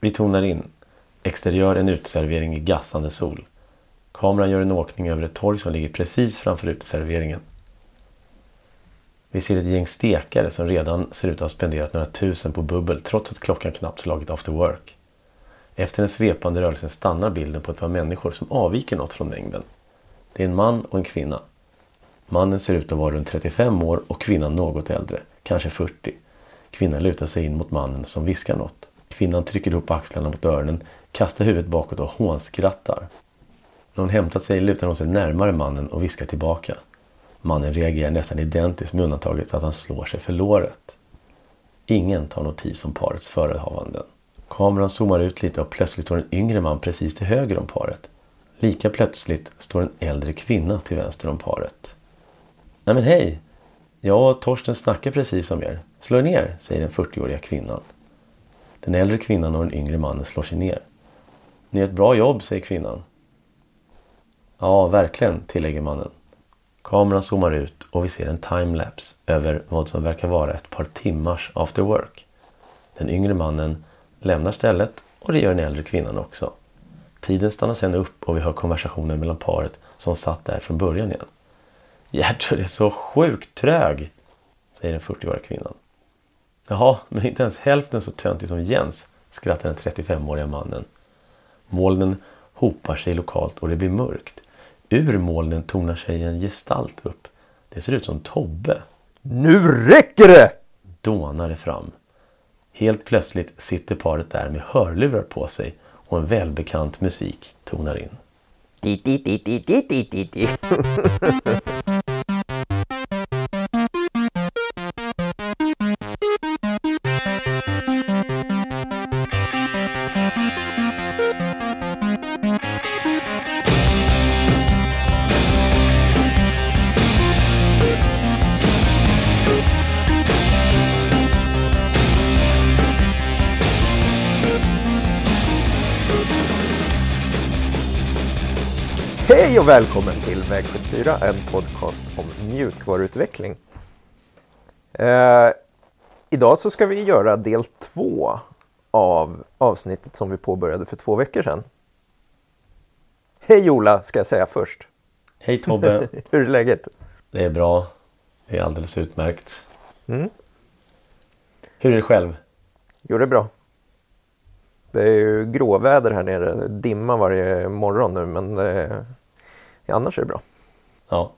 Vi tonar in. Exteriör en uteservering i gassande sol. Kameran gör en åkning över ett torg som ligger precis framför uteserveringen. Vi ser ett gäng stekare som redan ser ut att ha spenderat några tusen på bubbel trots att klockan knappt slagit after work. Efter den svepande rörelsen stannar bilden på ett par människor som avviker något från mängden. Det är en man och en kvinna. Mannen ser ut att vara runt 35 år och kvinnan något äldre, kanske 40. Kvinnan lutar sig in mot mannen som viskar något. Kvinnan trycker ihop axlarna mot öronen, kastar huvudet bakåt och hånskrattar. När hon hämtat sig lutar hon sig närmare mannen och viskar tillbaka. Mannen reagerar nästan identiskt med undantaget att han slår sig för låret. Ingen tar notis om parets förehavanden. Kameran zoomar ut lite och plötsligt står en yngre man precis till höger om paret. Lika plötsligt står en äldre kvinna till vänster om paret. Nej men hej! Jag och Torsten snackar precis om er. Slå er ner, säger den 40-åriga kvinnan. Den äldre kvinnan och den yngre mannen slår sig ner. Ni gör ett bra jobb, säger kvinnan. Ja, verkligen, tillägger mannen. Kameran zoomar ut och vi ser en timelapse över vad som verkar vara ett par timmars after work. Den yngre mannen lämnar stället och det gör den äldre kvinnan också. Tiden stannar sedan upp och vi hör konversationen mellan paret som satt där från början igen. Gertrud är så sjukt trög, säger den 40-åriga kvinnan. Jaha, men inte ens hälften så töntig som Jens, skrattar den 35-åriga mannen. Molnen hopar sig lokalt och det blir mörkt. Ur molnen tonar sig en gestalt upp. Det ser ut som Tobbe. Nu räcker det! Dånar det fram. Helt plötsligt sitter paret där med hörlurar på sig och en välbekant musik tonar in. och välkommen till Väg 74, en podcast om mjukvaruutveckling. Eh, idag så ska vi göra del två av avsnittet som vi påbörjade för två veckor sedan. Hej Ola, ska jag säga först. Hej Tobbe! Hur är läget? Det är bra. Det är alldeles utmärkt. Mm. Hur är det själv? Jo, det är bra. Det är ju gråväder här nere, dimma varje morgon nu men det, annars är det bra. Ja.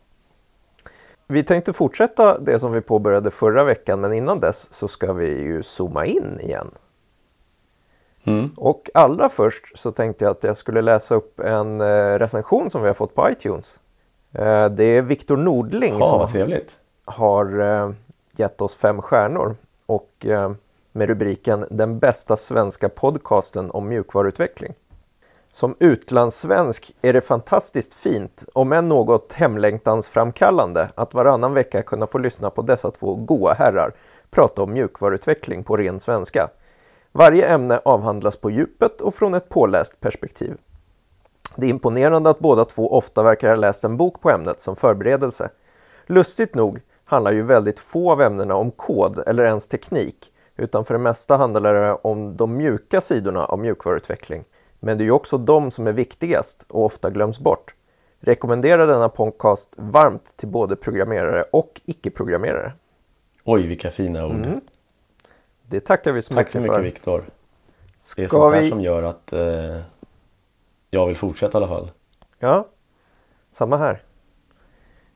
Vi tänkte fortsätta det som vi påbörjade förra veckan men innan dess så ska vi ju zooma in igen. Mm. Och allra först så tänkte jag att jag skulle läsa upp en eh, recension som vi har fått på iTunes. Eh, Det är Viktor Nordling Ja, som trevligt. har eh, gett oss fem stjärnor och med rubriken Den bästa svenska podcasten om mjukvaruutveckling. Som utlandssvensk är det fantastiskt fint, om än något hemlängtansframkallande, att varannan vecka kunna få lyssna på dessa två goa herrar prata om mjukvaruutveckling på ren svenska. Varje ämne avhandlas på djupet och från ett påläst perspektiv. Det är imponerande att båda två ofta verkar ha läst en bok på ämnet som förberedelse. Lustigt nog handlar ju väldigt få av ämnena om kod eller ens teknik, utan för det mesta handlar det om de mjuka sidorna av mjukvaruutveckling. Men det är ju också de som är viktigast och ofta glöms bort. Rekommenderar denna podcast varmt till både programmerare och icke-programmerare. Oj, vilka fina ord. Mm. Det tackar vi så Tack så mycket mycket för. Viktor. Det är sånt här vi... som gör att eh, jag vill fortsätta i alla fall. Ja, samma här.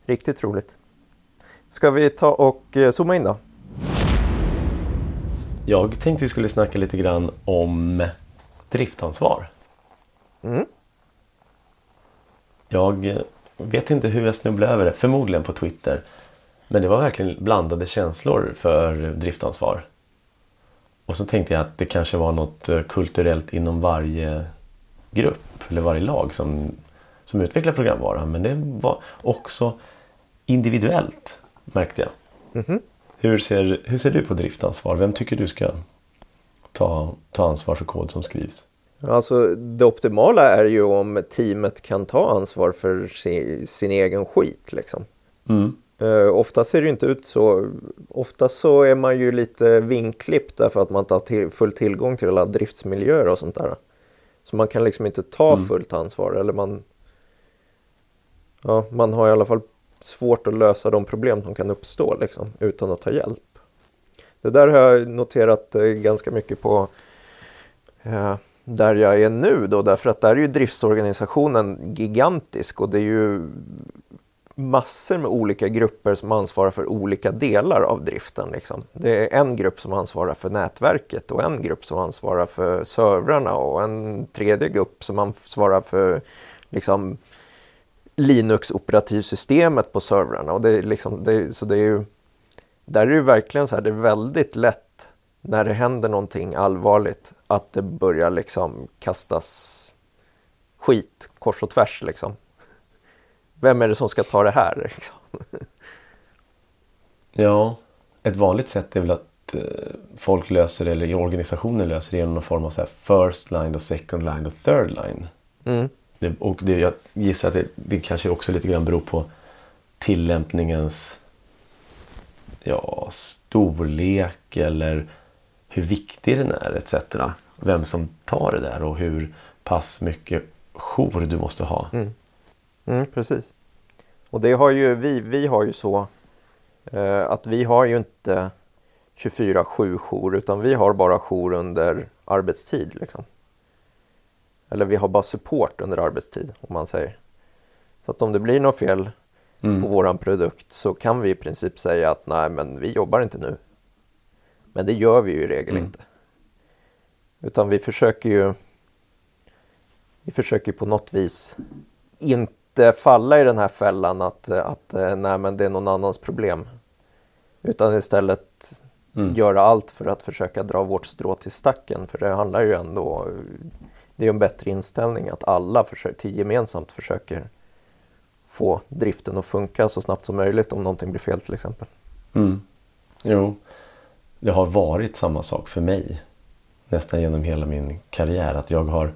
Riktigt roligt. Ska vi ta och eh, zooma in då? Jag tänkte vi skulle snacka lite grann om driftansvar. Mm. Jag eh, vet inte hur jag snubblade över det, förmodligen på Twitter. Men det var verkligen blandade känslor för driftansvar. Och så tänkte jag att det kanske var något eh, kulturellt inom varje grupp eller varje lag som, som utvecklar programvara. Men det var också individuellt märkte jag. Mhm. Hur, ser, hur ser du på driftansvar? Vem tycker du ska ta, ta ansvar för kod som skrivs? Alltså det optimala är ju om teamet kan ta ansvar för sin, sin egen skit liksom. Mm. Uh, ofta ser det inte ut så. Ofta så är man ju lite vinklippt därför att man inte har till, full tillgång till alla driftsmiljöer och sånt där. Så man kan liksom inte ta mm. fullt ansvar eller man Ja, man har i alla fall svårt att lösa de problem som kan uppstå liksom, utan att ta hjälp. Det där har jag noterat eh, ganska mycket på eh, där jag är nu då därför att där är ju driftsorganisationen gigantisk och det är ju massor med olika grupper som ansvarar för olika delar av driften. Liksom. Det är en grupp som ansvarar för nätverket och en grupp som ansvarar för servrarna och en tredje grupp som ansvarar för liksom, Linux operativsystemet på servrarna. Och det är liksom, det, så det är ju, där är det verkligen så här, det är väldigt lätt när det händer någonting allvarligt att det börjar liksom kastas skit kors och tvärs liksom. Vem är det som ska ta det här? Liksom? Ja, ett vanligt sätt är väl att eh, folk löser det, eller organisationer löser det genom någon form av så first line och second line och third line. Mm. Det, och det, jag gissar att det, det kanske också lite grann beror på tillämpningens ja, storlek eller hur viktig den är etc. Vem som tar det där och hur pass mycket jour du måste ha. Mm. Mm, precis. Och det har ju vi, vi har ju så eh, att vi har ju inte 24-7 jour utan vi har bara jour under arbetstid. Liksom. Eller vi har bara support under arbetstid om man säger. Så att om det blir något fel mm. på våran produkt så kan vi i princip säga att nej men vi jobbar inte nu. Men det gör vi ju i regel mm. inte. Utan vi försöker ju vi försöker på något vis inte falla i den här fällan att, att eh, nej men det är någon annans problem. Utan istället mm. göra allt för att försöka dra vårt strå till stacken. För det handlar ju ändå det är en bättre inställning att alla försöker, gemensamt försöker få driften att funka så snabbt som möjligt om någonting blir fel till exempel. Mm. Jo, det har varit samma sak för mig nästan genom hela min karriär. Att jag har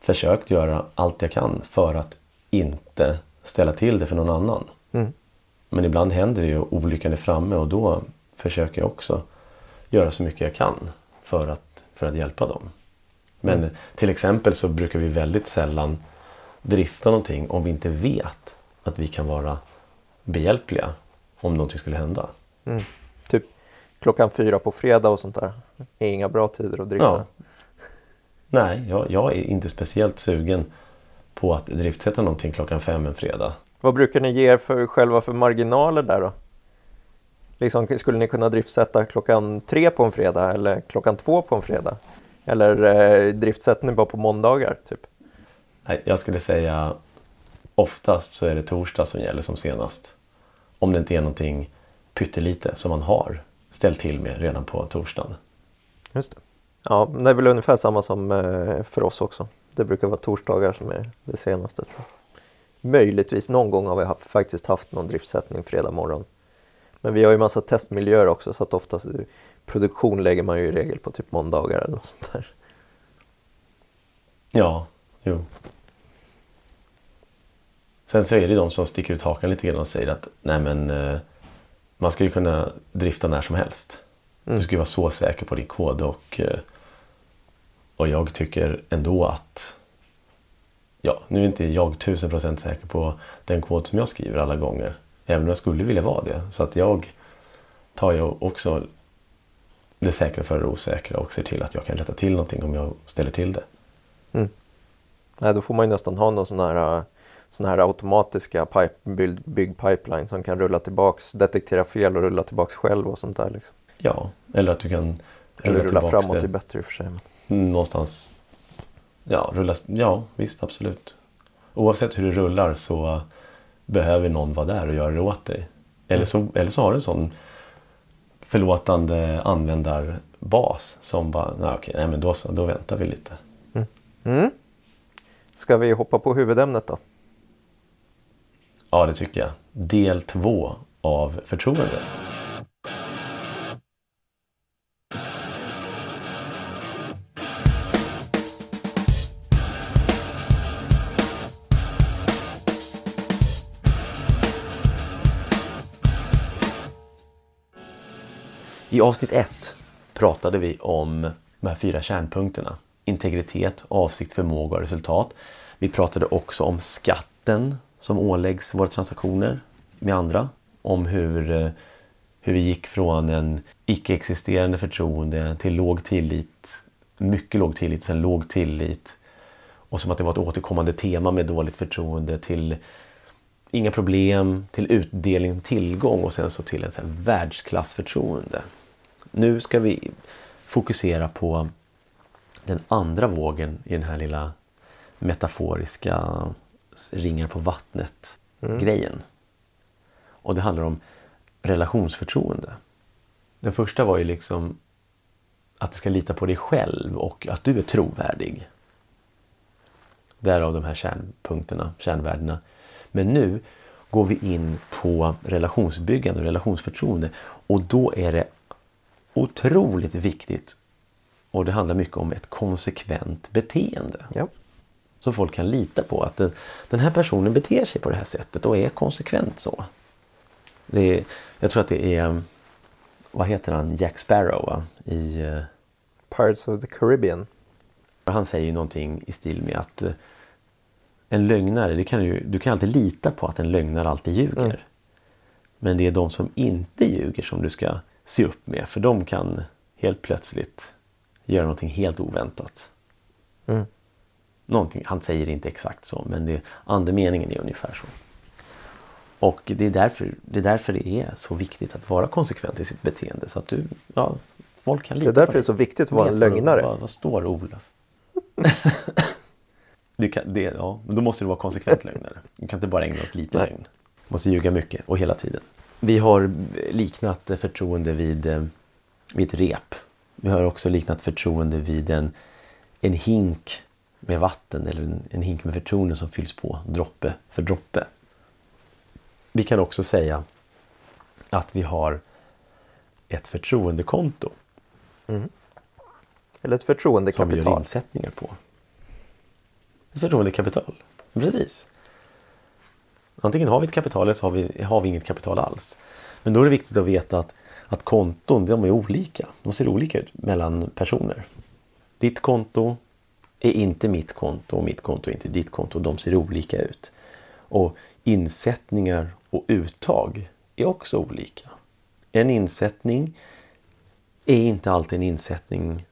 försökt göra allt jag kan för att inte ställa till det för någon annan. Mm. Men ibland händer det ju olyckan är framme och då försöker jag också göra så mycket jag kan för att, för att hjälpa dem. Men mm. till exempel så brukar vi väldigt sällan drifta någonting om vi inte vet att vi kan vara behjälpliga om någonting skulle hända. Mm. Klockan fyra på fredag och sånt där. är inga bra tider att drifta. Ja. Nej, jag, jag, är inte speciellt sugen på att driftsätta någonting klockan fem en fredag. Vad brukar ni ge er för, själva för marginaler där då? Liksom, skulle ni kunna driftsätta klockan tre på en fredag eller klockan två på en fredag? Eller eh, driftsätter ni bara på måndagar? Typ? Nej, jag skulle säga oftast så är det torsdag som gäller som senast. Om det inte är någonting pyttelite som man har ställt till med redan på torsdagen. Just det. Ja, det är väl ungefär samma som eh, för oss också. Det brukar vara torsdagar som är det senaste. Tror jag. Möjligtvis någon gång har vi haft, faktiskt haft någon driftsättning fredag morgon. Men vi har ju massa testmiljöer också så att oftast produktion lägger man ju i regel på typ måndagar eller något sånt där. Ja, jo. Sen så är det de som sticker ut hakan lite grann och säger att nej men eh, man ska ju kunna drifta när som helst. Mm. Du ska ju vara så säker på din kod och, eh, och jag tycker ändå att ja, nu är inte jag tusen procent säker på den kod som jag skriver alla gånger. Även om jag skulle vilja vara det. Så att jag tar ju också det säkra för det osäkra och ser till att jag kan rätta till någonting om jag ställer till det. Mm. Nej, då får man ju nästan ha någon sån här, sån här automatiska pipe, bygg pipeline som kan rulla tillbaks, detektera fel och rulla tillbaks själv och sånt där. Liksom. Ja, eller att du kan Eller rulla framåt är bättre i och för sig. Men... Någonstans, ja, rulla, ja visst absolut. Oavsett hur du rullar så behöver någon vara där och göra det åt dig. Eller så, eller så har du en sån förlåtande användarbas som bara, nej, okej, nej men då så, då väntar vi lite. Mm. Mm. Ska vi hoppa på huvudämnet då? Ja, det tycker jag. Del två av förtroende. I avsnitt 1 pratade vi om de här fyra kärnpunkterna. Integritet, avsikt, förmåga och resultat. Vi pratade också om skatten som åläggs våra transaktioner med andra. Om hur, eh, hur vi gick från en icke-existerande förtroende till låg tillit, mycket låg tillit, sen låg tillit. Och som att det var ett återkommande tema med dåligt förtroende till inga problem, till utdelning, tillgång och sen så till ett så här världsklassförtroende. Nu ska vi fokusera på den andra vågen i den här lilla metaforiska ringar på vattnet grejen. Och det handlar om relationsförtroende. Den första var ju liksom att du ska lita på dig själv och att du är trovärdig. Därav de här kärnpunkterna, kärnvärdena. Men nu går vi in på relationsbyggande och relationsförtroende och då är det otroligt viktigt och det handlar mycket om ett konsekvent beteende. Ja. Så folk kan lita på att den, den här personen beter sig på det här sättet och är konsekvent så. Det är, jag tror att det är, vad heter han, Jack Sparrow va? i eh, Pirates of the Caribbean. Han säger ju någonting i stil med att eh, en lögnare, det kan ju, du kan alltid lita på att en lögnare alltid ljuger. Mm. Men det är de som inte ljuger som du ska se upp med för de kan helt plötsligt göra någonting helt oväntat. Mm. Någonting, han säger inte exakt så men det, andemeningen är ungefär så. Och det är, därför, det är därför det är så viktigt att vara konsekvent i sitt beteende så att du, ja, folk kan Det lita är därför på det är så viktigt att vara en lögnare. Vad, vad står Olof? du kan, det, ja, men då måste du vara konsekvent lögnare. Du kan inte bara ägna åt lite lögn. Du måste ljuga mycket och hela tiden. Vi har liknat förtroende vid, eh, vid ett rep. Vi har också liknat förtroende vid en, en hink med vatten eller en, en hink med förtroende som fylls på droppe för droppe. Vi kan också säga att vi har ett förtroendekonto Eller ett som vi gör förtroendekapital. insättningar på. Ett förtroendekapital. Precis. Antingen har vi ett kapital eller så har vi, har vi inget kapital alls. Men då är det viktigt att veta att, att konton de är olika. De ser olika ut mellan personer. Ditt konto är inte mitt konto och mitt konto är inte ditt konto. De ser olika ut. Och insättningar och uttag är också olika. En insättning är inte alltid en insättning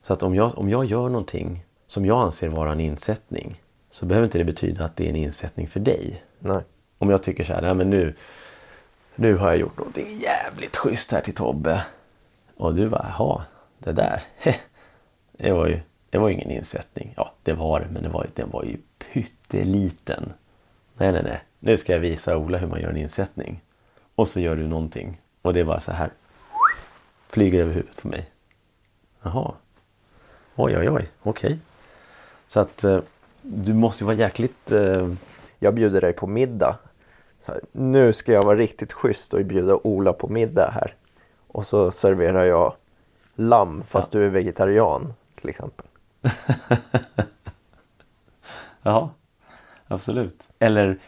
så att om jag, om jag gör någonting som jag anser vara en insättning så behöver inte det betyda att det är en insättning för dig. Nej. Om jag tycker så här, nej men nu, nu har jag gjort någonting jävligt schysst här till Tobbe. Och du bara, jaha, det där, det var ju det var ju ingen insättning. Ja, det var det, men det var, den var ju pytteliten. Nej, nej, nej, nu ska jag visa Ola hur man gör en insättning. Och så gör du någonting och det är bara så här. Flyger över huvudet på mig. Jaha. Oj, oj, oj, okej. Så att eh, du måste ju vara jäkligt... Eh, Jag bjuder dig på middag. Här, nu ska jag vara riktigt schysst och bjuda Ola på middag här. Och så serverar jag lamm fast du är vegetarian till exempel. Ja, absolut. Eller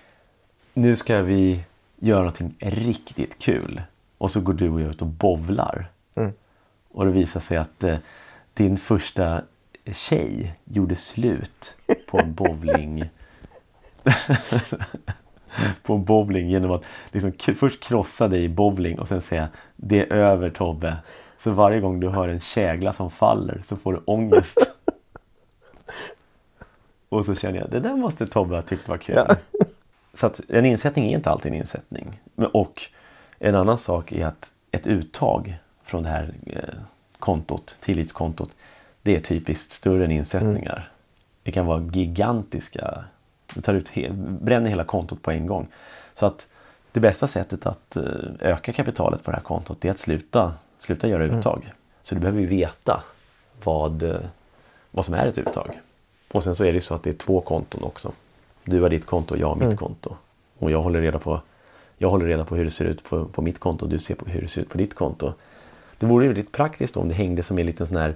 nu ska vi göra någonting riktigt kul. Och så går du och jag ut och bovlar. Mm. Och det visar sig att eh, din första tjej gjorde slut på en bowling. på en bowling genom att liksom först krossa dig i bowling och sen säga det är över Tobbe. Så varje gång du hör en kägla som faller så får du ångest. Och så känner jag, det där måste Tobbe ha tyckt var kul. Ja. Så att en insättning är inte alltid en insättning. Och en annan sak är att ett uttag från det här eh, kontot, tillitskontot, det är typiskt större än insättningar. Det kan vara gigantiska, det tar ut he- bränner hela kontot på en gång. Så att det bästa sättet att eh, öka kapitalet på det här kontot är att sluta, sluta göra uttag. Så du behöver ju veta vad, eh, vad som är ett uttag. Och sen så är det så att det är två konton också. Du har ditt konto och jag har mitt konto. Och jag håller reda på, jag håller reda på hur det ser ut på, på mitt konto och du ser på hur det ser ut på ditt konto. Det vore ju väldigt praktiskt om det hängde som en liten sån här,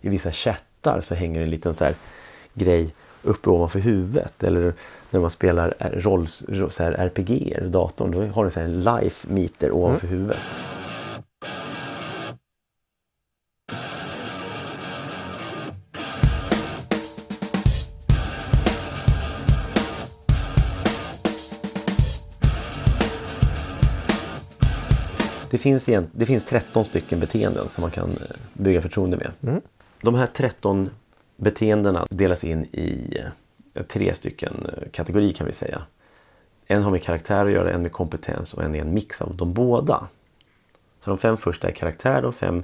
i vissa chattar så hänger en liten så här grej uppe ovanför huvudet. Eller när man spelar rolls, så här RPG i datorn, då har du så här en life meter ovanför huvudet. Det finns, igen, det finns 13 stycken beteenden som man kan eh, bygga förtroende med. Mm. De här 13 beteendena delas in i eh, tre stycken eh, kategorier kan vi säga. En har med karaktär att göra, en med kompetens och en är en mix av de båda. Så de fem första är karaktär, de fem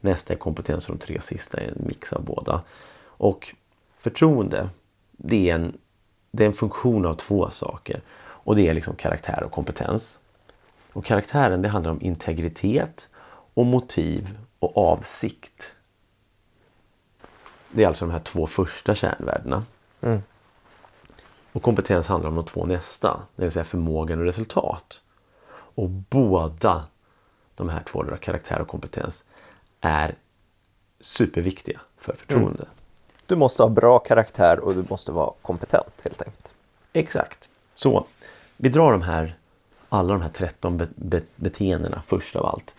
nästa är kompetens och de tre sista är en mix av båda. Och förtroende, det är en, det är en funktion av två saker. Och det är liksom karaktär och kompetens. Och karaktären det handlar om integritet och motiv och avsikt. Det är alltså de här två första kärnvärdena. Mm. Och kompetens handlar om de två nästa, det vill säga förmågan och resultat. Och båda de här två, karaktär och kompetens, är superviktiga för förtroende. Du måste ha bra karaktär och du måste vara kompetent helt enkelt. Exakt. Så vi drar de här, alla de här 13 be be beteendena först av allt.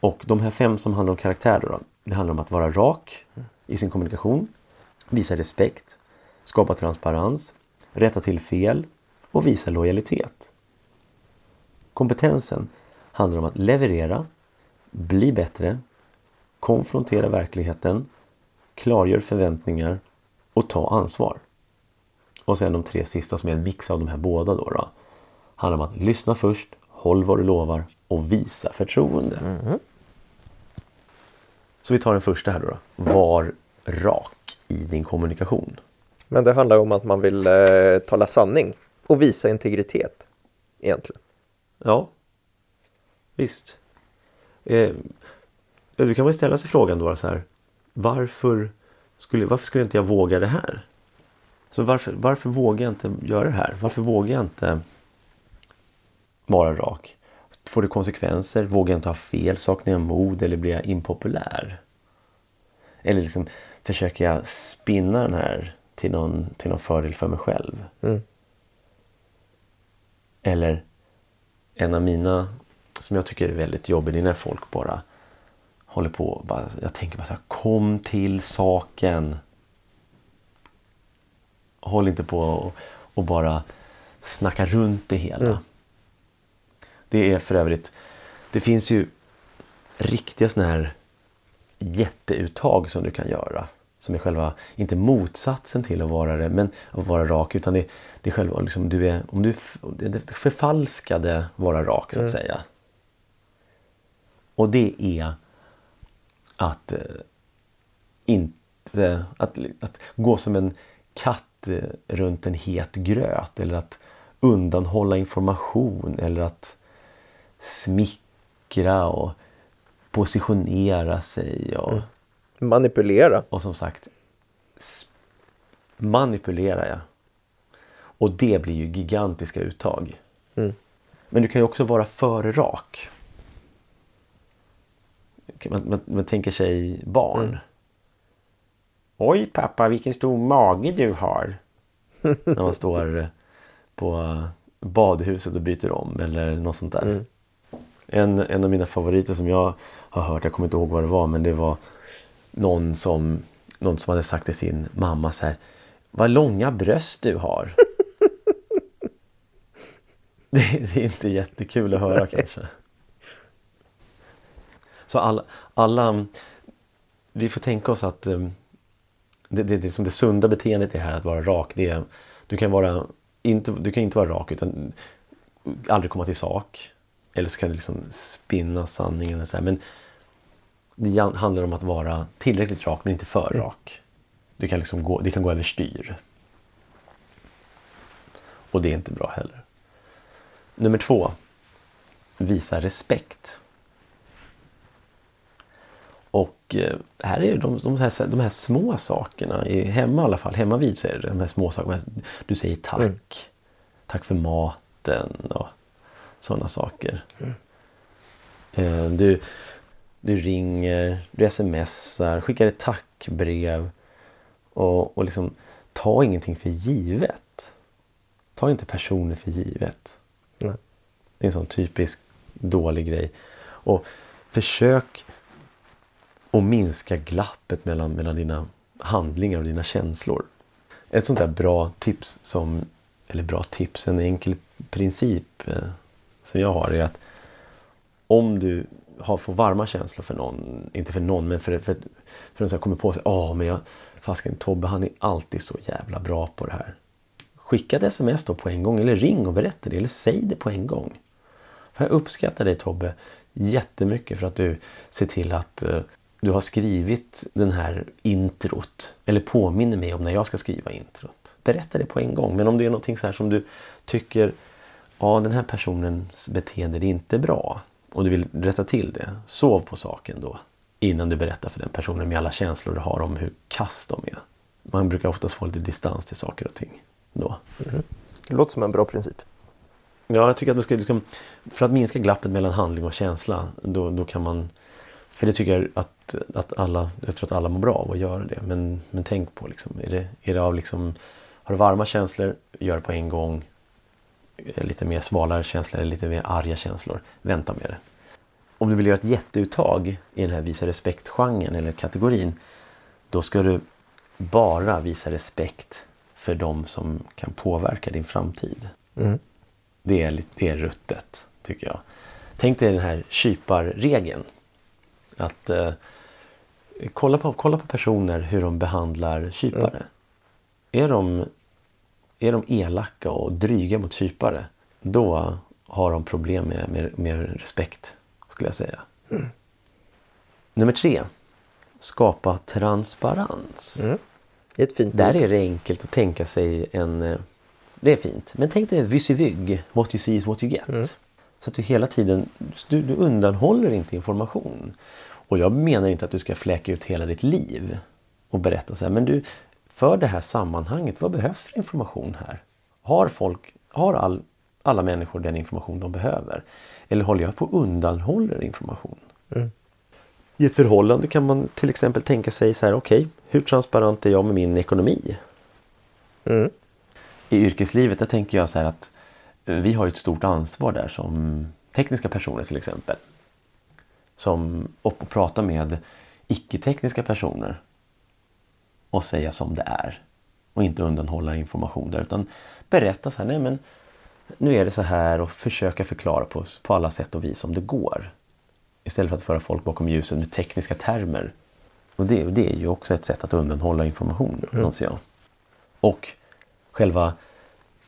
Och de här fem som handlar om karaktär då, det handlar om att vara rak i sin kommunikation, visa respekt, skapa transparens, rätta till fel och visa lojalitet. Kompetensen handlar om att leverera, bli bättre, konfrontera verkligheten, klargör förväntningar och ta ansvar. Och sen de tre sista som är en mix av de här båda då, då handlar om att lyssna först, håll vad du lovar och visa förtroende. Så vi tar den första här då. Var rak i din kommunikation. Men det handlar om att man vill eh, tala sanning och visa integritet egentligen. Ja, visst. Eh, du kan väl ställa sig frågan då så här. Varför skulle, varför skulle inte jag våga det här? Så varför, varför vågar jag inte göra det här? Varför vågar jag inte vara rak? Får det konsekvenser? Vågar jag inte ha fel? Saknar jag mod eller blir jag impopulär? Eller liksom försöker jag spinna den här till någon, till någon fördel för mig själv? Mm. Eller en av mina som jag tycker är väldigt jobbig, det är när folk bara håller på. Bara, jag tänker bara så här, kom till saken. Håll inte på och, och bara snacka runt det hela. Mm. Det är för övrigt, det finns ju riktiga sådana här jätteuttag som du kan göra. Som är själva, inte motsatsen till att vara det, men att vara rak. Utan det, det är själva, liksom, du är, om du det förfalskade vara rak så att Mm. säga. Och det är att eh, inte att, att gå som en katt eh, runt en het gröt eller att undanhålla information eller att smickra och positionera sig och, Manipulera. och som sagt manipulera. Ja. Och det blir ju gigantiska uttag. Mm. Men du kan ju också vara för rak. Man, man, man tänker sig barn. Mm. Oj pappa vilken stor mage du har. När man står på badhuset och byter om eller något sånt där. Mm. En, en av mina favoriter som jag har hört, jag kommer inte ihåg vad det var, men det var någon som, någon som hade sagt till sin mamma så här. Vad långa bröst du har. det, det är inte jättekul att höra kanske. Så alla, alla, vi får tänka oss att um, det, det, det, som det sunda beteendet är här att vara rak. Det är, du, kan vara, inte, du kan inte vara rak utan aldrig komma till sak. Eller så kan du liksom spinna sanningen. Så här. Men det handlar om att vara tillräckligt rak men inte för rak. Du kan liksom gå, det kan gå överstyr. Och det är inte bra heller. Nummer två. Visa respekt. Och eh, här är de, de, här, de här små sakerna, i, hemma i alla fall, hemma vid så är det de här små sakerna. Du säger tack. Mm. Tack för maten och sådana saker. Eh, Du, du ringer, du smsar, skickar ett tackbrev. Och, och liksom, ta ingenting för givet. Ta inte personer för givet. Nej. Det är en sån typisk dålig grej. Och försök att minska glappet mellan, mellan dina handlingar och dina känslor. Ett sånt där bra tips som, eller bra tips, en enkel princip eh, som jag har är att om du har, får varma känslor för någon, inte för någon, men för, för, för någon som kommer på sig, åh men jag, fasken Tobbe han är alltid så jävla bra på det här. Skicka ett sms då på en gång eller ring och berätta det eller säg det på en gång. För jag uppskattar dig Tobbe jättemycket för att du ser till att uh, du har skrivit den här introt eller påminner mig om när jag ska skriva introt. Berätta det på en gång. Men om det är någonting så här som du tycker ja den här personens beteende är inte bra och du vill rätta till det. Sov på saken då innan du berättar för den personen med alla känslor du har om hur kass de är. Man brukar oftast få lite distans till saker och ting då. Mm. Det låter som en bra princip. Ja, jag tycker att man ska liksom, för att minska glappet mellan handling och känsla, då, då kan man för det tycker jag att, att alla, jag tror att alla mår bra av att göra det. Men, men tänk på liksom, är det, är det av liksom, har du varma känslor, gör det på en gång. Lite mer svalare känslor eller lite mer arga känslor, vänta med det. Om du vill göra ett jätteuttag i den här visa respekt-genren eller kategorin, då ska du bara visa respekt för de som kan påverka din framtid. Mm. Det, är, det är ruttet, tycker jag. Tänk dig den här kyparregeln att eh, kolla, på, kolla på personer hur de behandlar kypare. Mm. Är, de, är de elaka och dryga mot kypare, då har de problem med, med, med respekt, skulle jag säga. Mm. Nummer tre. Skapa transparens. Mm. Det är ett fint Där är det enkelt att tänka sig en... Eh, det är fint. Men tänk dig vysyvygg. What you see is what you get. Mm. Så att du hela tiden du, du undanhåller inte information. Och jag menar inte att du ska fläka ut hela ditt liv och berätta så här, men du, för det här sammanhanget, vad behövs för information här? Har folk, har all, alla människor den information de behöver? Eller håller jag på att undanhåller information? Mm. I ett förhållande kan man till exempel tänka sig så här, okej, okay, hur transparent är jag med min ekonomi? Mm. I yrkeslivet, där tänker jag så här att vi har ett stort ansvar där som tekniska personer till exempel som, och prata med icke-tekniska personer och säga som det är. Och inte undanhålla information där utan berätta så här, nej men nu är det så här och försöka förklara på, på alla sätt och vis om det går. Istället för att föra folk bakom ljuset med tekniska termer. Och det, det är ju också ett sätt att undanhålla information, mm. anser jag. Och själva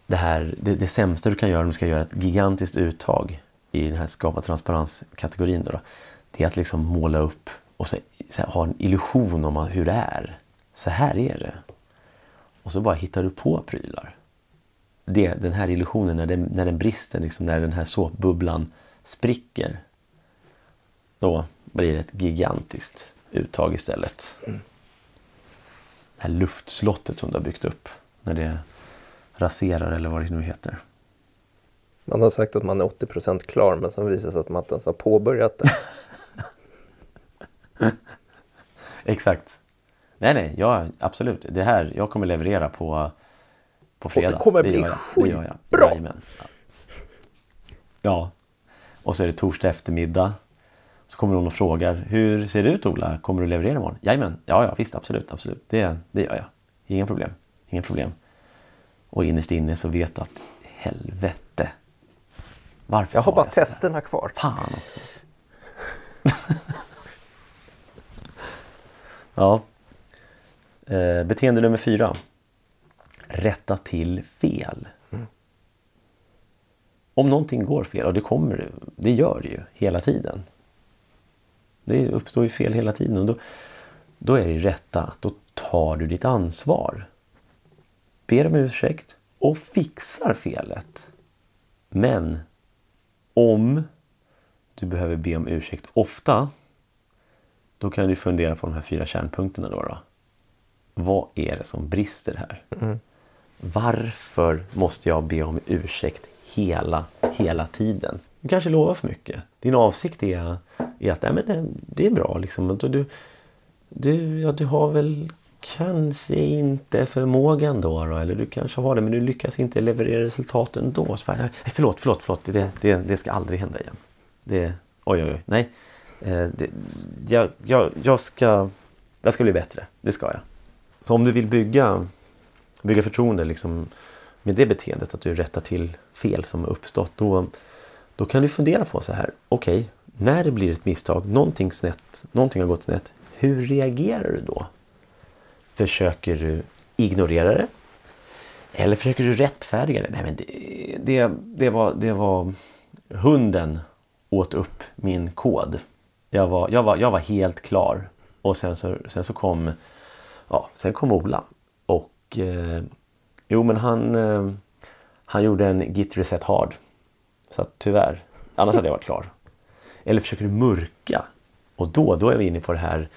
det här, det, det sämsta du kan göra om du ska göra ett gigantiskt uttag i den här skapa transparens-kategorin. Då, då det är att liksom måla upp och så, så här, ha en illusion om hur det är. Så här är det. Och så bara hittar du på prylar. Det, den här illusionen, när den, när den brister, liksom, när den här såpbubblan spricker. Då blir det ett gigantiskt uttag istället. Mm. Det här luftslottet som du har byggt upp. När det raserar eller vad det nu heter. Man har sagt att man är 80% klar men sen visar det sig att man inte ens har påbörjat det. Exakt. Nej, nej, ja, absolut. Det här, jag kommer leverera på, på fredag. Och det kommer det bli skitbra! Ja. ja. Och så är det torsdag eftermiddag. Så kommer någon och frågar, hur ser det ut Ola? Kommer du leverera imorgon? Jajamän, ja, ja visst, absolut, absolut. Det, det gör jag. Inga problem, inga problem. Och innerst inne så vet du att helvete. Varför Jag har bara jag testerna kvar. Fan också. Ja. Eh, beteende nummer fyra. Rätta till fel. Mm. Om någonting går fel, och det kommer det gör det ju hela tiden. Det uppstår ju fel hela tiden och då, då är det rätta, då tar du ditt ansvar. Ber om ursäkt och fixar felet. Men om du behöver be om ursäkt ofta då kan du fundera på de här fyra kärnpunkterna. Då, då. Vad är det som brister här? Mm. Varför måste jag be om ursäkt hela, hela tiden? Du kanske lovar för mycket. Din avsikt är, är att nej, men det, det är bra. Liksom. Du, du, ja, du har väl kanske inte förmågan då, då, eller du kanske har det men du lyckas inte leverera resultaten då. Så bara, nej, förlåt, förlåt, förlåt. Det, det, det ska aldrig hända igen. Det, oj, oj, oj. Nej, Eh, det, jag, jag, jag, ska, jag ska bli bättre, det ska jag. Så om du vill bygga, bygga förtroende liksom, med det beteendet, att du rättar till fel som har uppstått, då, då kan du fundera på så här, okej, okay, när det blir ett misstag, någonting snett, någonting har gått snett. Hur reagerar du då? Försöker du ignorera det? Eller försöker du rättfärdiga det? Nej, men det, det, det, var, det var... Hunden åt upp min kod. Jag var, jag var, jag var helt klar. Och sen så, sen så kom, ja, sen kom Ola. Och eh, jo men han, eh, han gjorde en git reset hard. Så att, tyvärr, annars hade jag varit klar. Eller försöker du mörka? Och då, då är vi inne på det här,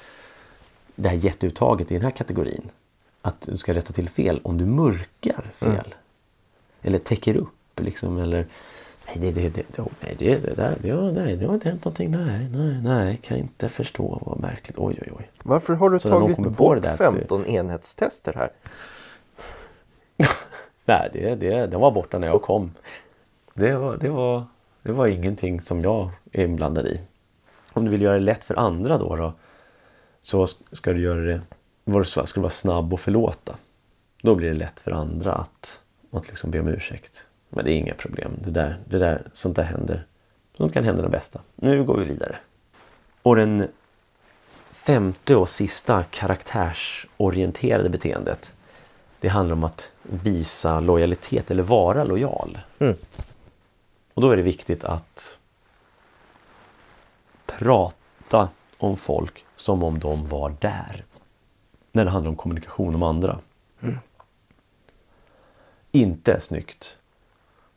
det här jätteuttaget i den här kategorin. Att du ska rätta till fel om du mörkar fel. Mm. Eller täcker upp liksom. Eller nej, det, det, det, oh, nej, det, det, där, det, nej, det har inte hänt någonting. Nej, nej, nej, kan inte förstå. Vad märkligt. Oj, oj, oj. Varför har du Så tagit bort 15 enhetstester här? nej, det, det, den var borta när jag kom. Det var, det, var, det var ingenting som jag är inblandad i. Om du vill göra det lätt för andra då, då så ska du göra det ska du vara snabb och förlåta. Då blir det lätt för andra att, att liksom be om ursäkt. Men det är inga problem. Det där, det där, sånt där händer. Sånt kan hända de bästa. Nu går vi vidare. Och den femte och sista karaktärsorienterade beteendet. Det handlar om att visa lojalitet eller vara lojal. Mm. Och då är det viktigt att prata om folk som om de var där. När det handlar om kommunikation om andra. Mm. Inte snyggt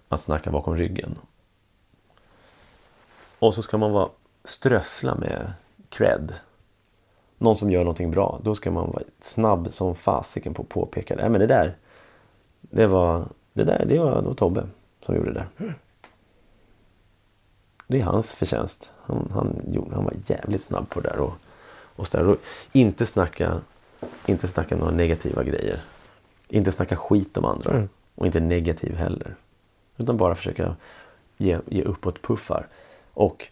att snacka bakom ryggen. Och så ska man vara strössla med cred. Någon som gör någonting bra. Då ska man vara snabb som fasiken på att påpeka det. men det där, det var, det där, det var, det var Tobbe som gjorde det där. Mm. Det är hans förtjänst. Han, han, han var jävligt snabb på det där. Och, och, så där. och inte, snacka, inte snacka några negativa grejer. Inte snacka skit om andra. Mm. Och inte negativ heller. Utan bara försöka ge, ge uppåt-puffar. Och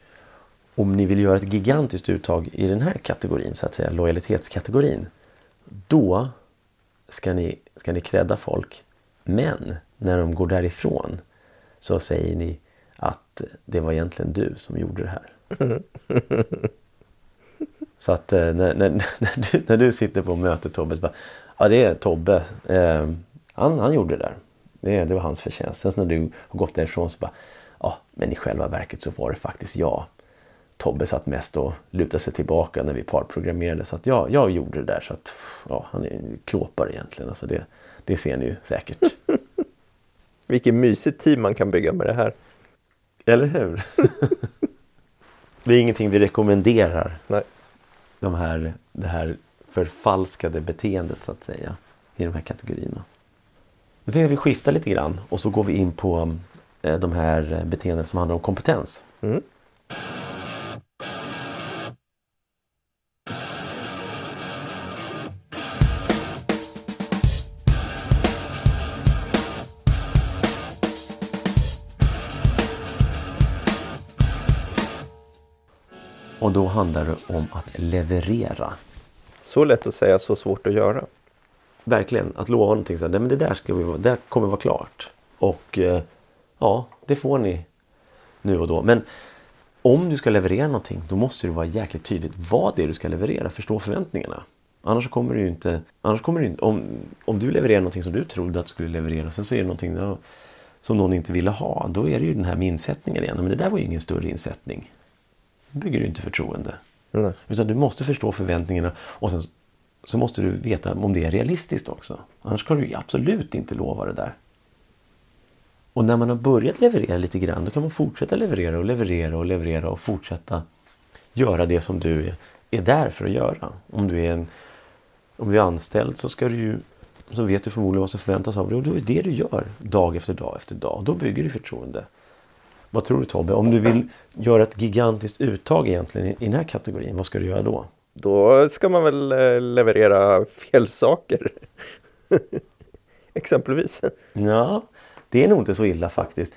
om ni vill göra ett gigantiskt uttag i den här kategorin, så att säga, lojalitetskategorin. Då ska ni, ska ni credda folk. Men när de går därifrån så säger ni att det var egentligen du som gjorde det här. Så att eh, när, när, när, du, när du sitter på mötet Tobbe, så bara, ja det är Tobbe, eh, han, han gjorde det där. Det, det var hans förtjänst. Sen när du har gått därifrån så bara, ja men i själva verket så var det faktiskt jag. Tobbe satt mest och lutade sig tillbaka när vi parprogrammerade. Så att ja, jag gjorde det där. Så att ja, han är klåpare egentligen. Alltså det, det ser ni ju säkert. Vilket mysigt team man kan bygga med det här. Eller hur? det är ingenting vi rekommenderar. Nej. De här, det här förfalskade beteendet så att säga. I de här kategorierna. Nu tänkte vi skifta lite grann och så går vi in på eh, de här beteenden som handlar om kompetens. Mm. Och då handlar det om att leverera. Så lätt att säga, så svårt att göra. Verkligen, att lova någonting. Så här, men det där, ska vi, det kommer vara klart. Och eh, ja, det får ni nu och då. Men om du ska leverera någonting då måste det vara jäkligt tydligt vad det är du ska leverera. Förstå förväntningarna. Annars kommer du inte... Annars kommer du inte om, om du levererar någonting som du trodde att du skulle leverera och sen så är det någonting då, som någon inte ville ha. Då är det ju den här med insättningen igen. Men det där var ju ingen större insättning. Då bygger du inte förtroende. Nej. Utan du måste förstå förväntningarna och sen så måste du veta om det är realistiskt också. Annars ska du absolut inte lova det där. Och när man har börjat leverera lite grann då kan man fortsätta leverera och leverera och leverera och fortsätta göra det som du är där för att göra. Om du är, en, om du är anställd så ska du ju så vet du förmodligen vad som förväntas av dig och då är det du gör dag efter dag efter dag. Då bygger du förtroende. Vad tror du Tobbe? Om du vill göra ett gigantiskt uttag egentligen i den här kategorin, vad ska du göra då? Då ska man väl eh, leverera fel saker. Exempelvis. Ja, det är nog inte så illa faktiskt.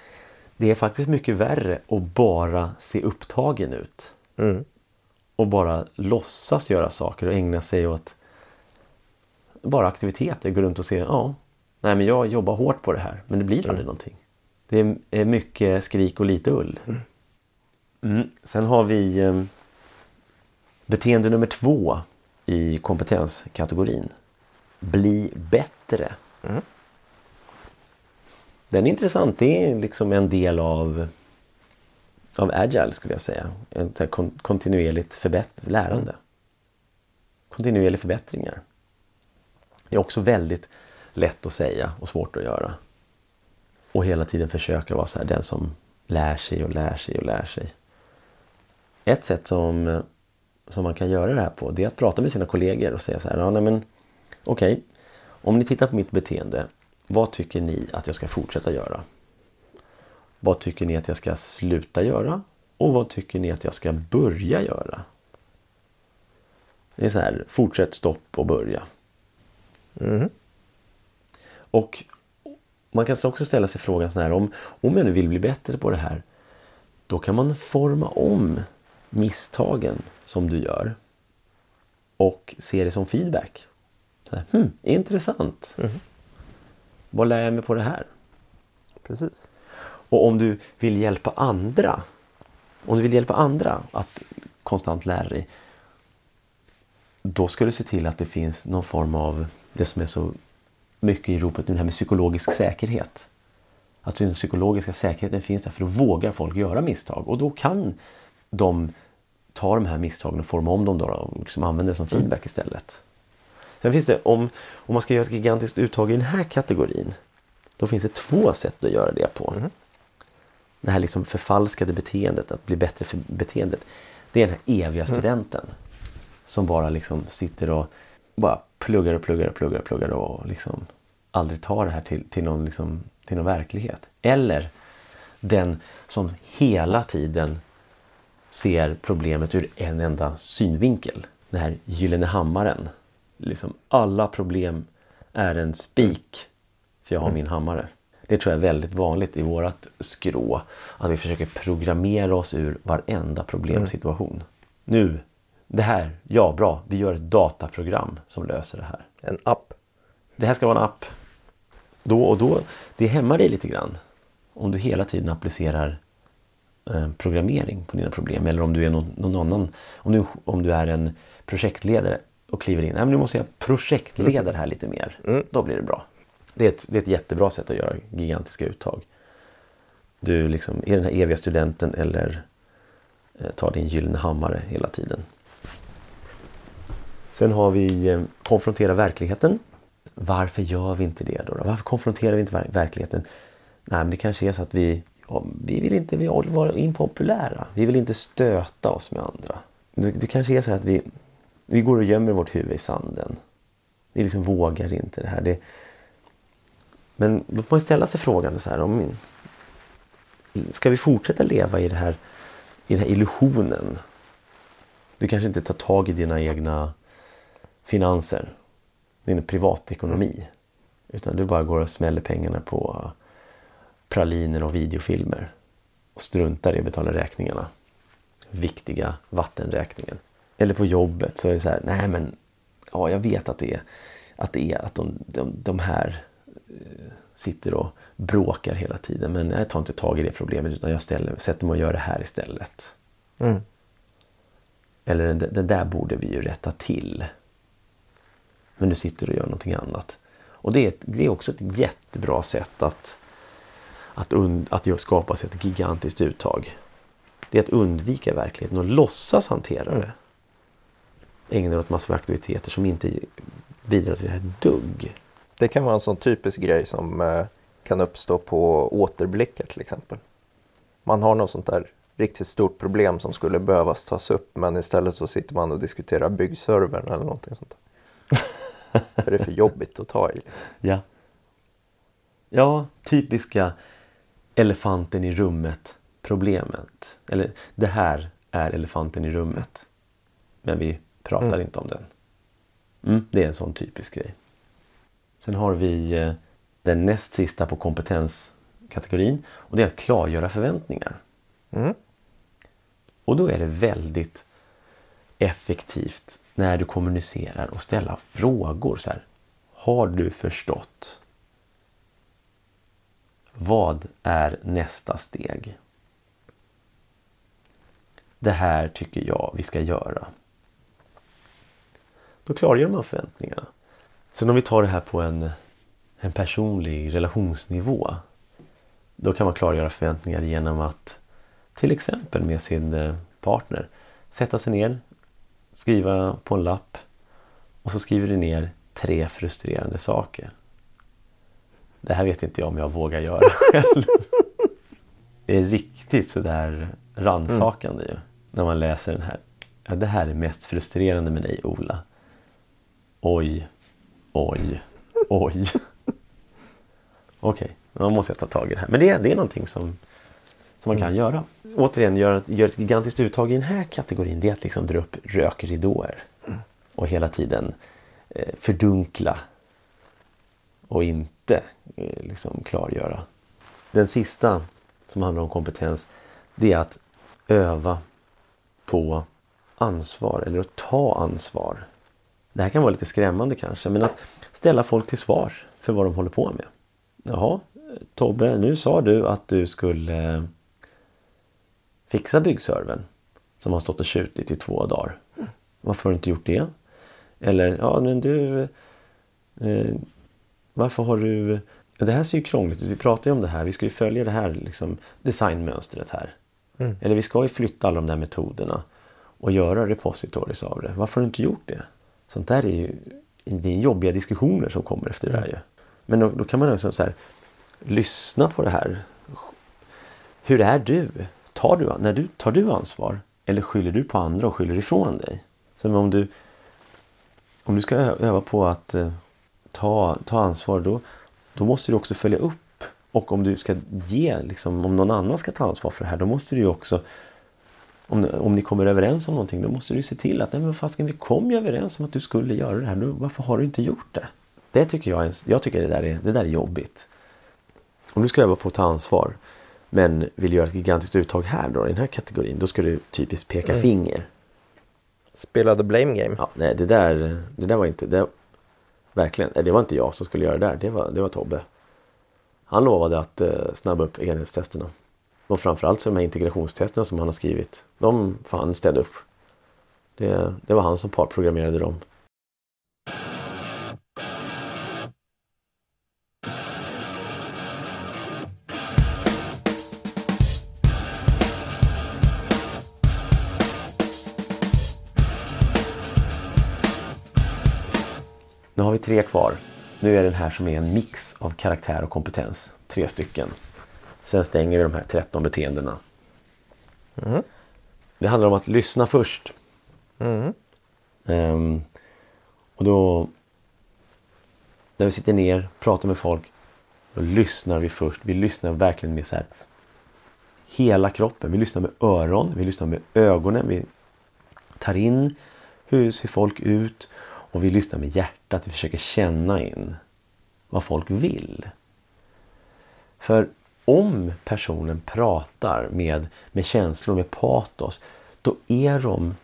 Det är faktiskt mycket värre att bara se upptagen ut. Mm. Och bara låtsas göra saker och ägna sig åt bara aktiviteter. Gå runt och se, ja, nej men jag jobbar hårt på det här men det blir aldrig mm. någonting. Det är mycket skrik och lite ull. Mm. Mm. Sen har vi eh, beteende nummer två i kompetenskategorin. Bli bättre. Mm. Den är intressant. Det är liksom en del av, av agile skulle jag säga. Ett kon kontinuerligt förbätt lärande. Kontinuerliga förbättringar. Det är också väldigt lätt att säga och svårt att göra. Och hela tiden försöka vara så här, den som lär sig och lär sig och lär sig. Ett sätt som, som man kan göra det här på det är att prata med sina kollegor och säga så här, ja, nej, men okej, okay, om ni tittar på mitt beteende, vad tycker ni att jag ska fortsätta göra? Vad tycker ni att jag ska sluta göra? Och vad tycker ni att jag ska börja göra? Det är så här, fortsätt, stopp och börja. Mm. Och man kan också ställa sig frågan så här om, om jag nu vill bli bättre på det här. Då kan man forma om misstagen som du gör och se det som feedback. Här, hmm, intressant. Mm. Vad lär jag mig på det här? Precis. Och om du vill hjälpa andra om du vill hjälpa andra att konstant lära dig då ska du se till att det finns någon form av det som är så mycket i ropet nu, det här med psykologisk säkerhet. Alltså den psykologiska säkerheten finns där för att våga folk göra misstag och då kan de ta de här misstagen och forma om dem då och liksom använda det som feedback istället. Sen finns det, om, om man ska göra ett gigantiskt uttag i den här kategorin, då finns det två sätt att göra det på. Mm. Det här liksom förfalskade beteendet, att bli bättre för beteendet. Det är den här eviga studenten. Mm. Som bara liksom sitter och bara pluggar och pluggar och pluggar och pluggar och liksom aldrig tar det här till, till, någon, liksom, till någon verklighet. Eller den som hela tiden ser problemet ur en enda synvinkel. Den här gyllene hammaren. Liksom alla problem är en spik för jag har min hammare. Det tror jag är väldigt vanligt i vårat skrå. Att vi försöker programmera oss ur varenda problemsituation. Mm. Nu det här, ja bra, vi gör ett dataprogram som löser det här. En app. Det här ska vara en app. Då och då, det hämmar dig lite grann. Om du hela tiden applicerar programmering på dina problem. Eller om du är någon, någon, annan, om du, om du är en projektledare och kliver in. Nej, men nu måste jag projektleda det här lite mer. Mm. Då blir det bra. Det är, ett, det är ett jättebra sätt att göra gigantiska uttag. Du liksom är den här eviga studenten eller eh, tar din gyllene hammare hela tiden. Sen har vi eh, konfrontera verkligheten. Varför gör vi inte det då? Varför konfronterar vi inte verkligheten? Nej, men det kanske är så att vi, ja, vi vill inte vi vara impopulära. Vi vill inte stöta oss med andra. Det, det kanske är så att vi, vi går och gömmer vårt huvud i sanden. Vi liksom vågar inte det här. Det, men då får man ställa sig frågan så här. Om, ska vi fortsätta leva i, det här, i den här illusionen? Du kanske inte tar tag i dina egna finanser, din privatekonomi. Utan du bara går och smäller pengarna på praliner och videofilmer. Och struntar i att betala räkningarna. Viktiga vattenräkningen. Eller på jobbet så är det så här, nej men ja, jag vet att det är att, det är, att de, de, de här eh, sitter och bråkar hela tiden. Men jag tar inte tag i det problemet utan jag ställer, sätter mig och gör det här istället. Mm. Eller det där borde vi ju rätta till. Men du sitter och gör någonting annat. Och det är, ett, det är också ett jättebra sätt att, att, und, att skapa sig ett gigantiskt uttag. Det är att undvika verkligheten och låtsas hantera det. Ägna dig åt massor med aktiviteter som inte bidrar till det här dugg. Det kan vara en sån typisk grej som eh, kan uppstå på återblickar till exempel. Man har något sånt där riktigt stort problem som skulle behövas tas upp men istället så sitter man och diskuterar byggservern eller någonting sånt. För det är för jobbigt att ta i. Ja. Ja, typiska elefanten i rummet problemet. Eller det här är elefanten i rummet. Men vi pratar mm. inte om den. Mm, det är en sån typisk grej. Sen har vi eh, den näst sista på kompetenskategorin och det är att klargöra förväntningar. Mm. Och då är det väldigt effektivt när du kommunicerar och ställa frågor. så här. Har du förstått? Vad är nästa steg? Det här tycker jag vi ska göra. Då klargör man förväntningarna. Sen om vi tar det här på en, en personlig relationsnivå. Då kan man klargöra förväntningar genom att till exempel med sin eh, partner sätta sig ner, skriva på en lapp och så skriver du ner tre frustrerande saker. Det här vet inte jag om jag vågar göra själv. Det är riktigt sådär rannsakande mm. ju. När man läser den här. Ja, det här är mest frustrerande med dig Ola. Oj, oj, oj. Okej, okay, man måste ta tag i det här. Men det, det är någonting som, som man kan mm. göra. Återigen, ett, gör ett gigantiskt uttag i den här kategorin. Det är att liksom dra upp rökridåer. Mm. Och hela tiden eh, fördunkla. Och inte eh, liksom klargöra. Den sista som handlar om kompetens. Det är att öva på ansvar eller att ta ansvar. Det här kan vara lite skrämmande kanske men att ställa folk till svars för vad de håller på med. Jaha, Tobbe, nu sa du att du skulle fixa byggservern som har stått och tjutit i två dagar. Varför har du inte gjort det? Eller, ja men du... Varför har du... Det här ser ju krångligt ut. Vi pratar ju om det här. Vi ska ju följa det här liksom, designmönstret här. Mm. Eller vi ska ju flytta alla de där metoderna och göra repositories av det. Varför har du inte gjort det? Sånt där är ju det är jobbiga diskussioner som kommer efter det här ju. Men då, då kan man liksom så här, lyssna på det här. Hur är du? Tar du, när du? tar du ansvar? Eller skyller du på andra och skyller ifrån dig? Så om, du, om du ska öva på att eh, ta, ta ansvar då, då måste du också följa upp. Och om du ska ge, liksom, om någon annan ska ta ansvar för det här, då måste du också om, om ni kommer överens om någonting, då måste du se till att nej men fasken, vi kom ju överens om att du skulle göra det här. Nu, varför har du inte gjort det? Det tycker jag, jag tycker det där, är, det där är jobbigt. Om du ska öva på att ta ansvar men vill göra ett gigantiskt uttag här då, i den här kategorin, då ska du typiskt peka mm. finger. Spela the blame game. Ja, nej, det där, det där var inte, det, verkligen, eh, det var inte jag som skulle göra det där, det var, det var Tobbe. Han lovade att eh, snabba upp enhetstesterna. Och framförallt så de här integrationstesterna som han har skrivit. De får han städa upp. Det, det var han som parprogrammerade dem. Vi tre kvar. Nu är den här som är en mix av karaktär och kompetens. Tre stycken. Sen stänger vi de här 13 beteendena. Mm. Det handlar om att lyssna först. Mm. Um, och då när vi sitter ner, pratar med folk, då lyssnar vi först. Vi lyssnar verkligen med så här hela kroppen. Vi lyssnar med öron, vi lyssnar med ögonen. Vi tar in hur ser folk ut och vi lyssnar med hjärtat. Vi försöker känna in vad folk vill. För om personen pratar med, med känslor, med patos, då är de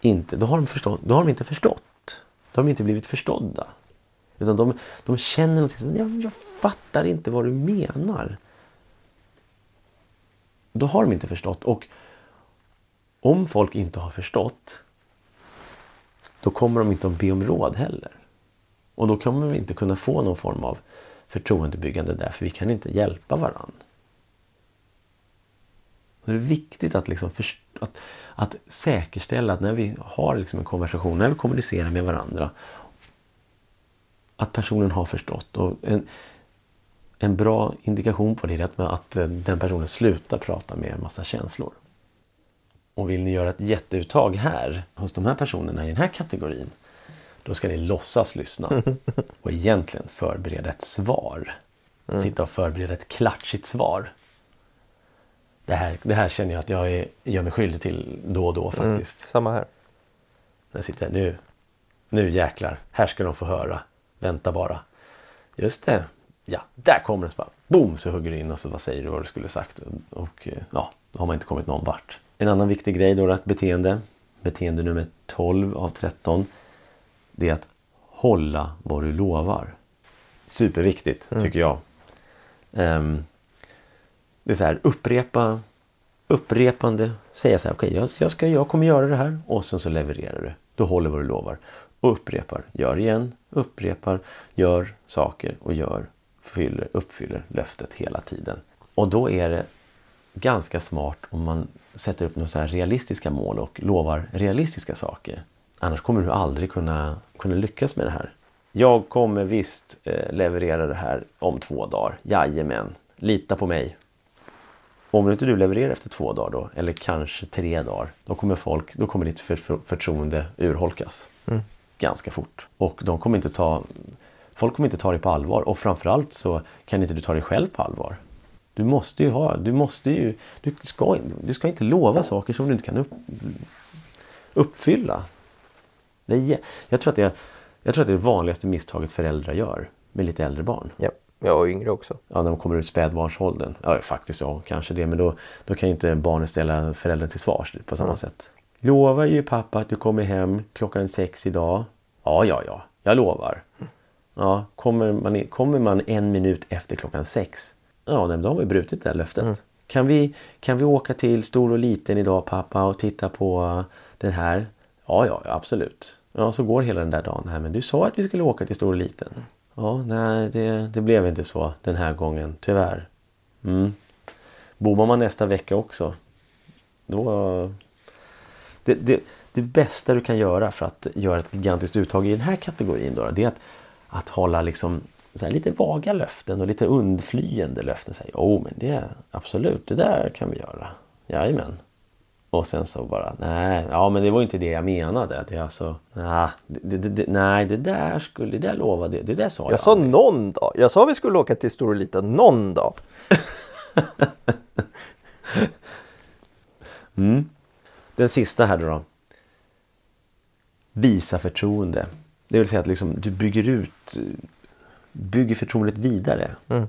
inte, då har de, förstått, då har de inte förstått. Då har de inte blivit förstådda. Utan de, de känner någonting som, jag, jag fattar inte vad du menar. Då har de inte förstått. Och om folk inte har förstått, då kommer de inte att be om råd heller. Och då kommer vi inte kunna få någon form av förtroendebyggande där för vi kan inte hjälpa varandra. Det är viktigt att, liksom att, att säkerställa att när vi har liksom en konversation, när vi kommunicerar med varandra att personen har förstått. Och en, en bra indikation på det är att, att den personen slutar prata med en massa känslor. Och vill ni göra ett jätteuttag här hos de här personerna i den här kategorin då ska ni låtsas lyssna och egentligen förbereda ett svar. Mm. Sitta och förbereda ett klatschigt svar. Det här, det här känner jag att jag är, gör mig skyldig till då och då mm, faktiskt. Mm, samma här. Jag sitter nu, nu jäklar, här ska de få höra. Vänta bara. Just det, ja, där kommer den. Så bara, boom så hugger du in och så vad säger du vad du skulle sagt. Och ja, då har man inte kommit någon vart. En annan viktig grej då är ett beteende. Beteende nummer 12 av 13 det är att hålla vad du lovar. Superviktigt mm. tycker jag. Um, det är så här, upprepa upprepande säga så här, okej okay, jag, jag, ska, jag kommer göra det här och sen så levererar du. Du håller vad du lovar. Och upprepar, gör igen, upprepar, gör saker och gör, fyller, uppfyller löftet hela tiden. Och då är det ganska smart om man sätter upp några så realistiska mål och lovar realistiska saker. Annars kommer du aldrig kunna, kunna lyckas med det här. Jag kommer visst eh, leverera det här om två dagar. Jajamän, lita på mig. Om inte du levererar efter två dagar då, eller kanske tre dagar, då kommer, folk, då kommer ditt för, för, förtroende urholkas. Mm. Ganska fort. Och de kommer inte ta, folk kommer inte ta dig på allvar. Och framförallt så kan inte du ta dig själv på allvar. Du måste ju ha, du måste ju, du ska, du ska inte lova saker som du inte kan upp, uppfylla. Det är, jag, tror att det jag tror att det är det vanligaste misstaget föräldrar gör med lite äldre barn. Ja, ja och yngre också. Ja, när de kommer ur spädbarnsåldern. Ja, faktiskt ja, kanske det. Men då, då kan inte barnen ställa föräldern till svars på samma mm. sätt. Lovar ju pappa att du kommer hem klockan sex idag? Ja, ja, ja, jag lovar. Ja, kommer man, kommer man en minut efter klockan sex? Ja, nej, då har vi brutit det här löftet. Mm. Kan, vi, kan vi åka till stor och liten idag pappa och titta på den här? Ja, ja, absolut. Ja, så går hela den där dagen. Nej, men du sa att vi skulle åka till stor och liten. Ja, nej, det, det blev inte så den här gången, tyvärr. Mm. Bommar man nästa vecka också, då... Det, det, det bästa du kan göra för att göra ett gigantiskt uttag i den här kategorin då, det är att, att hålla liksom så lite vaga löften och lite undflyende löften. Jo, oh, men det absolut, det där kan vi göra. Jajamän. Och sen så bara, nej, ja men det var inte det jag menade. Det är alltså, nej, det, det, det, nej, det där skulle, det där lovade, det där sa jag Jag sa aldrig. någon dag. Jag sa vi skulle åka till Stor och Liten någon dag. mm. Den sista här då. Visa förtroende. Det vill säga att liksom, du bygger ut, bygger förtroendet vidare. Mm.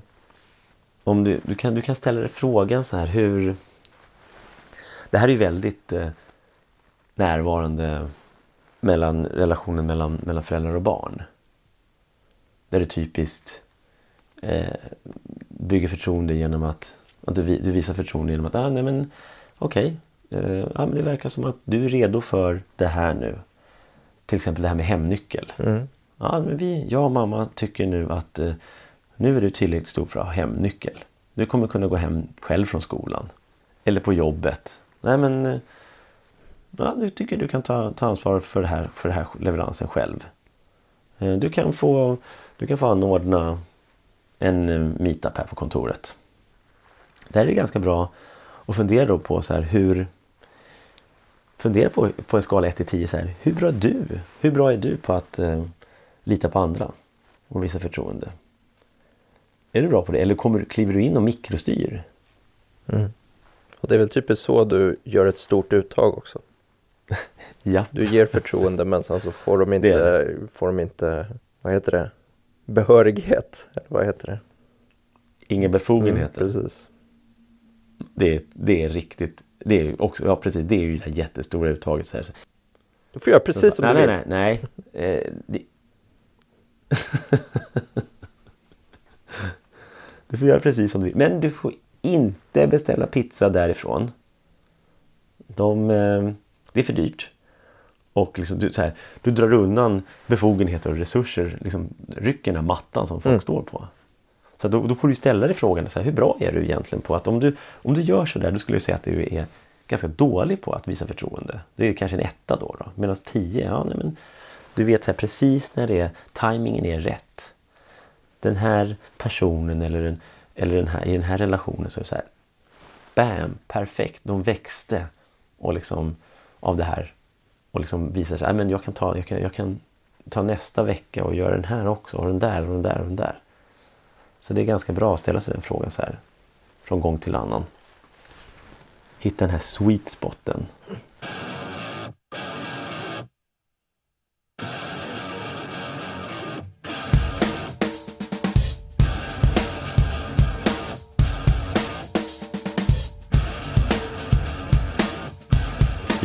Om du, du, kan, du kan ställa dig frågan så här, hur det här är ju väldigt eh, närvarande mellan relationen mellan, mellan föräldrar och barn. Där du typiskt eh, bygger förtroende genom att, att du, du, visar förtroende genom att ah, nej men okej, okay, eh, ah, det verkar som att du är redo för det här nu. Till exempel det här med hemnyckel. Mm. Ja, men vi, jag och mamma tycker nu att eh, nu är du tillräckligt stor för att ha hemnyckel. Du kommer kunna gå hem själv från skolan. Eller på jobbet. Nej men eh, ja, du tycker du kan ta, ta ansvar för, det här, för den här leveransen själv. Eh, du kan få, du kan få anordna en eh, meetup här på kontoret. Där är det ganska bra att fundera på så här hur Fundera på, på en skala 1 till 10 så här, hur bra är du? Hur bra är du på att eh, lita på andra och visa förtroende? Är du bra på det eller kommer, kliver du in och mikrostyr? Mm. Och det är väl typiskt så du gör ett stort uttag också. ja. Du ger förtroende men sen så får de inte, får de inte vad heter det, behörighet. Eller vad heter det? Inga befogenheter. Mm, precis. Det är, det är riktigt, det är också, ja precis, det är ju det jättestora uttaget. Så här. Du får göra precis som nej, du vill. Nej, nej, nej. Eh. Du får göra precis som du vill. Men du får inte beställa pizza därifrån. De, eh, det är för dyrt. Och liksom, du, så här, du drar undan befogenheter och resurser, liksom, rycker den här mattan som folk mm. står på. Så då, då, får du ställa dig frågan, så här, hur bra är du egentligen på att om du, om du gör sådär, då skulle jag säga att du är ganska dålig på att visa förtroende. Det är kanske en etta då. då. Medan tio, ja nej, men du vet här, precis när det är, tajmingen är rätt. Den här personen eller den, eller den här, i den här relationen så är det så här. Bam, perfekt, de växte och liksom av det här. Och liksom visar sig, men jag kan, ta, jag, kan, jag kan ta nästa vecka och göra den här också och den där och den där och den där. Så det är ganska bra att ställa sig den frågan så här från gång till annan. Hitta den här sweet spoten.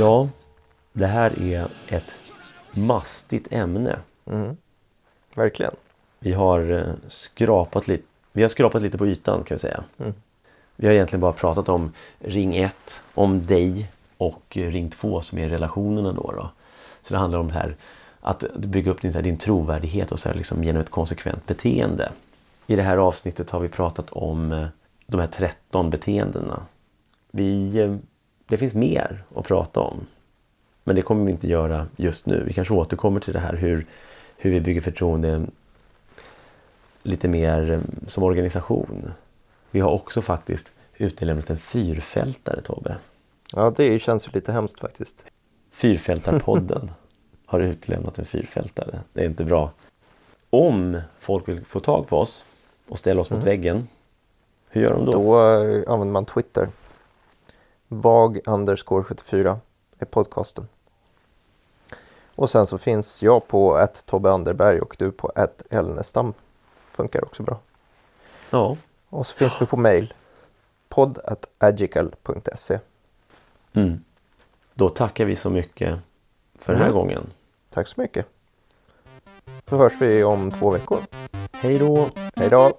Ja, det här är ett mastigt ämne. Mm. Verkligen. Vi har eh, skrapat lite vi har skrapat lite på ytan kan vi säga. Mm. Vi har egentligen bara pratat om ring 1, om dig och ring 2 som är relationerna då. då. Så det handlar om det här att bygga upp din, din trovärdighet och så här, liksom, genom ett konsekvent beteende. I det här avsnittet har vi pratat om eh, de här 13 beteendena. Vi, eh, det finns mer att prata om. Men det kommer vi inte göra just nu. Vi kanske återkommer till det här hur, hur vi bygger förtroende lite mer eh, som organisation. Vi har också faktiskt utelämnat en fyrfältare Tobbe. Ja, det känns ju lite hemskt faktiskt. Fyrfältarpodden har utelämnat en fyrfältare. Det är inte bra. Om folk vill få tag på oss och ställa oss mot Mm. väggen, hur gör de då? Då eh, använder man Twitter. Vag underscore 74 är podcasten. Och sen så finns jag på ett Tobbe Anderberg och du på ett Elnestam. Funkar också bra. Ja. Och så finns vi på mail. podd at agical.se. Mm. Då tackar vi så mycket för den här Mm. gången. Tack så mycket. Så hörs vi om två veckor. Hej då! Hej då!